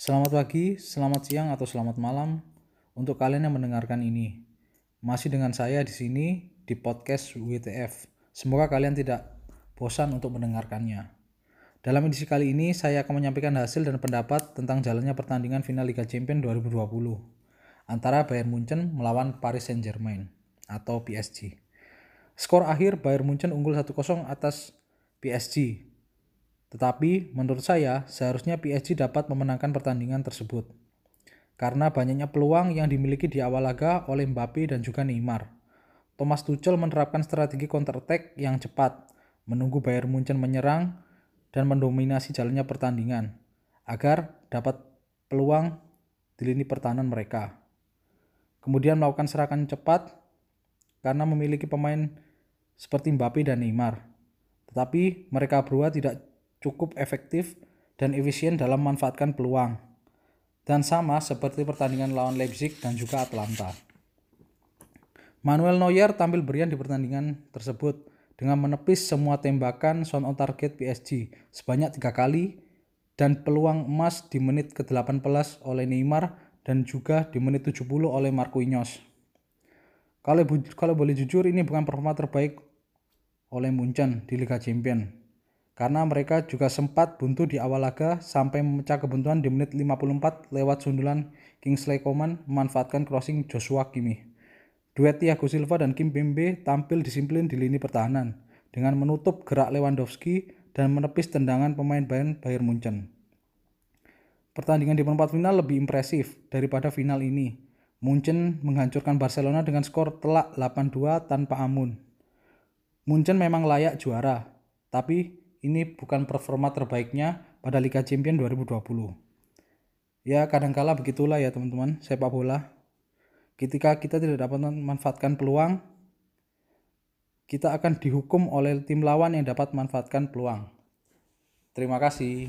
Selamat pagi, selamat siang, atau selamat malam untuk kalian yang mendengarkan ini. Masih dengan saya di sini di podcast WTF. Semoga kalian tidak bosan untuk mendengarkannya. Dalam edisi kali ini, saya akan menyampaikan hasil dan pendapat tentang jalannya pertandingan final Liga Champions 2020 antara Bayern Munchen melawan Paris Saint-Germain atau PSG. Skor akhir Bayern Munchen unggul 1-0 atas PSG tetapi menurut saya seharusnya PSG dapat memenangkan pertandingan tersebut. Karena banyaknya peluang yang dimiliki di awal laga oleh Mbappe dan juga Neymar. Thomas Tuchel menerapkan strategi counter attack yang cepat, menunggu Bayern Munchen menyerang dan mendominasi jalannya pertandingan agar dapat peluang di lini pertahanan mereka. Kemudian melakukan serangan cepat karena memiliki pemain seperti Mbappe dan Neymar. Tetapi mereka berdua tidak cukup efektif dan efisien dalam memanfaatkan peluang. Dan sama seperti pertandingan lawan Leipzig dan juga Atlanta. Manuel Neuer tampil berian di pertandingan tersebut dengan menepis semua tembakan shot on target PSG sebanyak tiga kali dan peluang emas di menit ke-18 oleh Neymar dan juga di menit 70 oleh Marquinhos. Kalau, kalau boleh jujur ini bukan performa terbaik oleh Munchen di Liga Champions karena mereka juga sempat buntu di awal laga sampai memecah kebuntuan di menit 54 lewat sundulan Kingsley Coman memanfaatkan crossing Joshua Kimmich. Duet Thiago Silva dan Kim Pembe tampil disiplin di lini pertahanan dengan menutup gerak Lewandowski dan menepis tendangan pemain Bayern Bayern Munchen. Pertandingan di perempat final lebih impresif daripada final ini. Munchen menghancurkan Barcelona dengan skor telak 8-2 tanpa amun. Munchen memang layak juara, tapi ini bukan performa terbaiknya pada Liga Champions 2020. Ya kadangkala begitulah ya teman-teman sepak bola. Ketika kita tidak dapat memanfaatkan peluang, kita akan dihukum oleh tim lawan yang dapat memanfaatkan peluang. Terima kasih.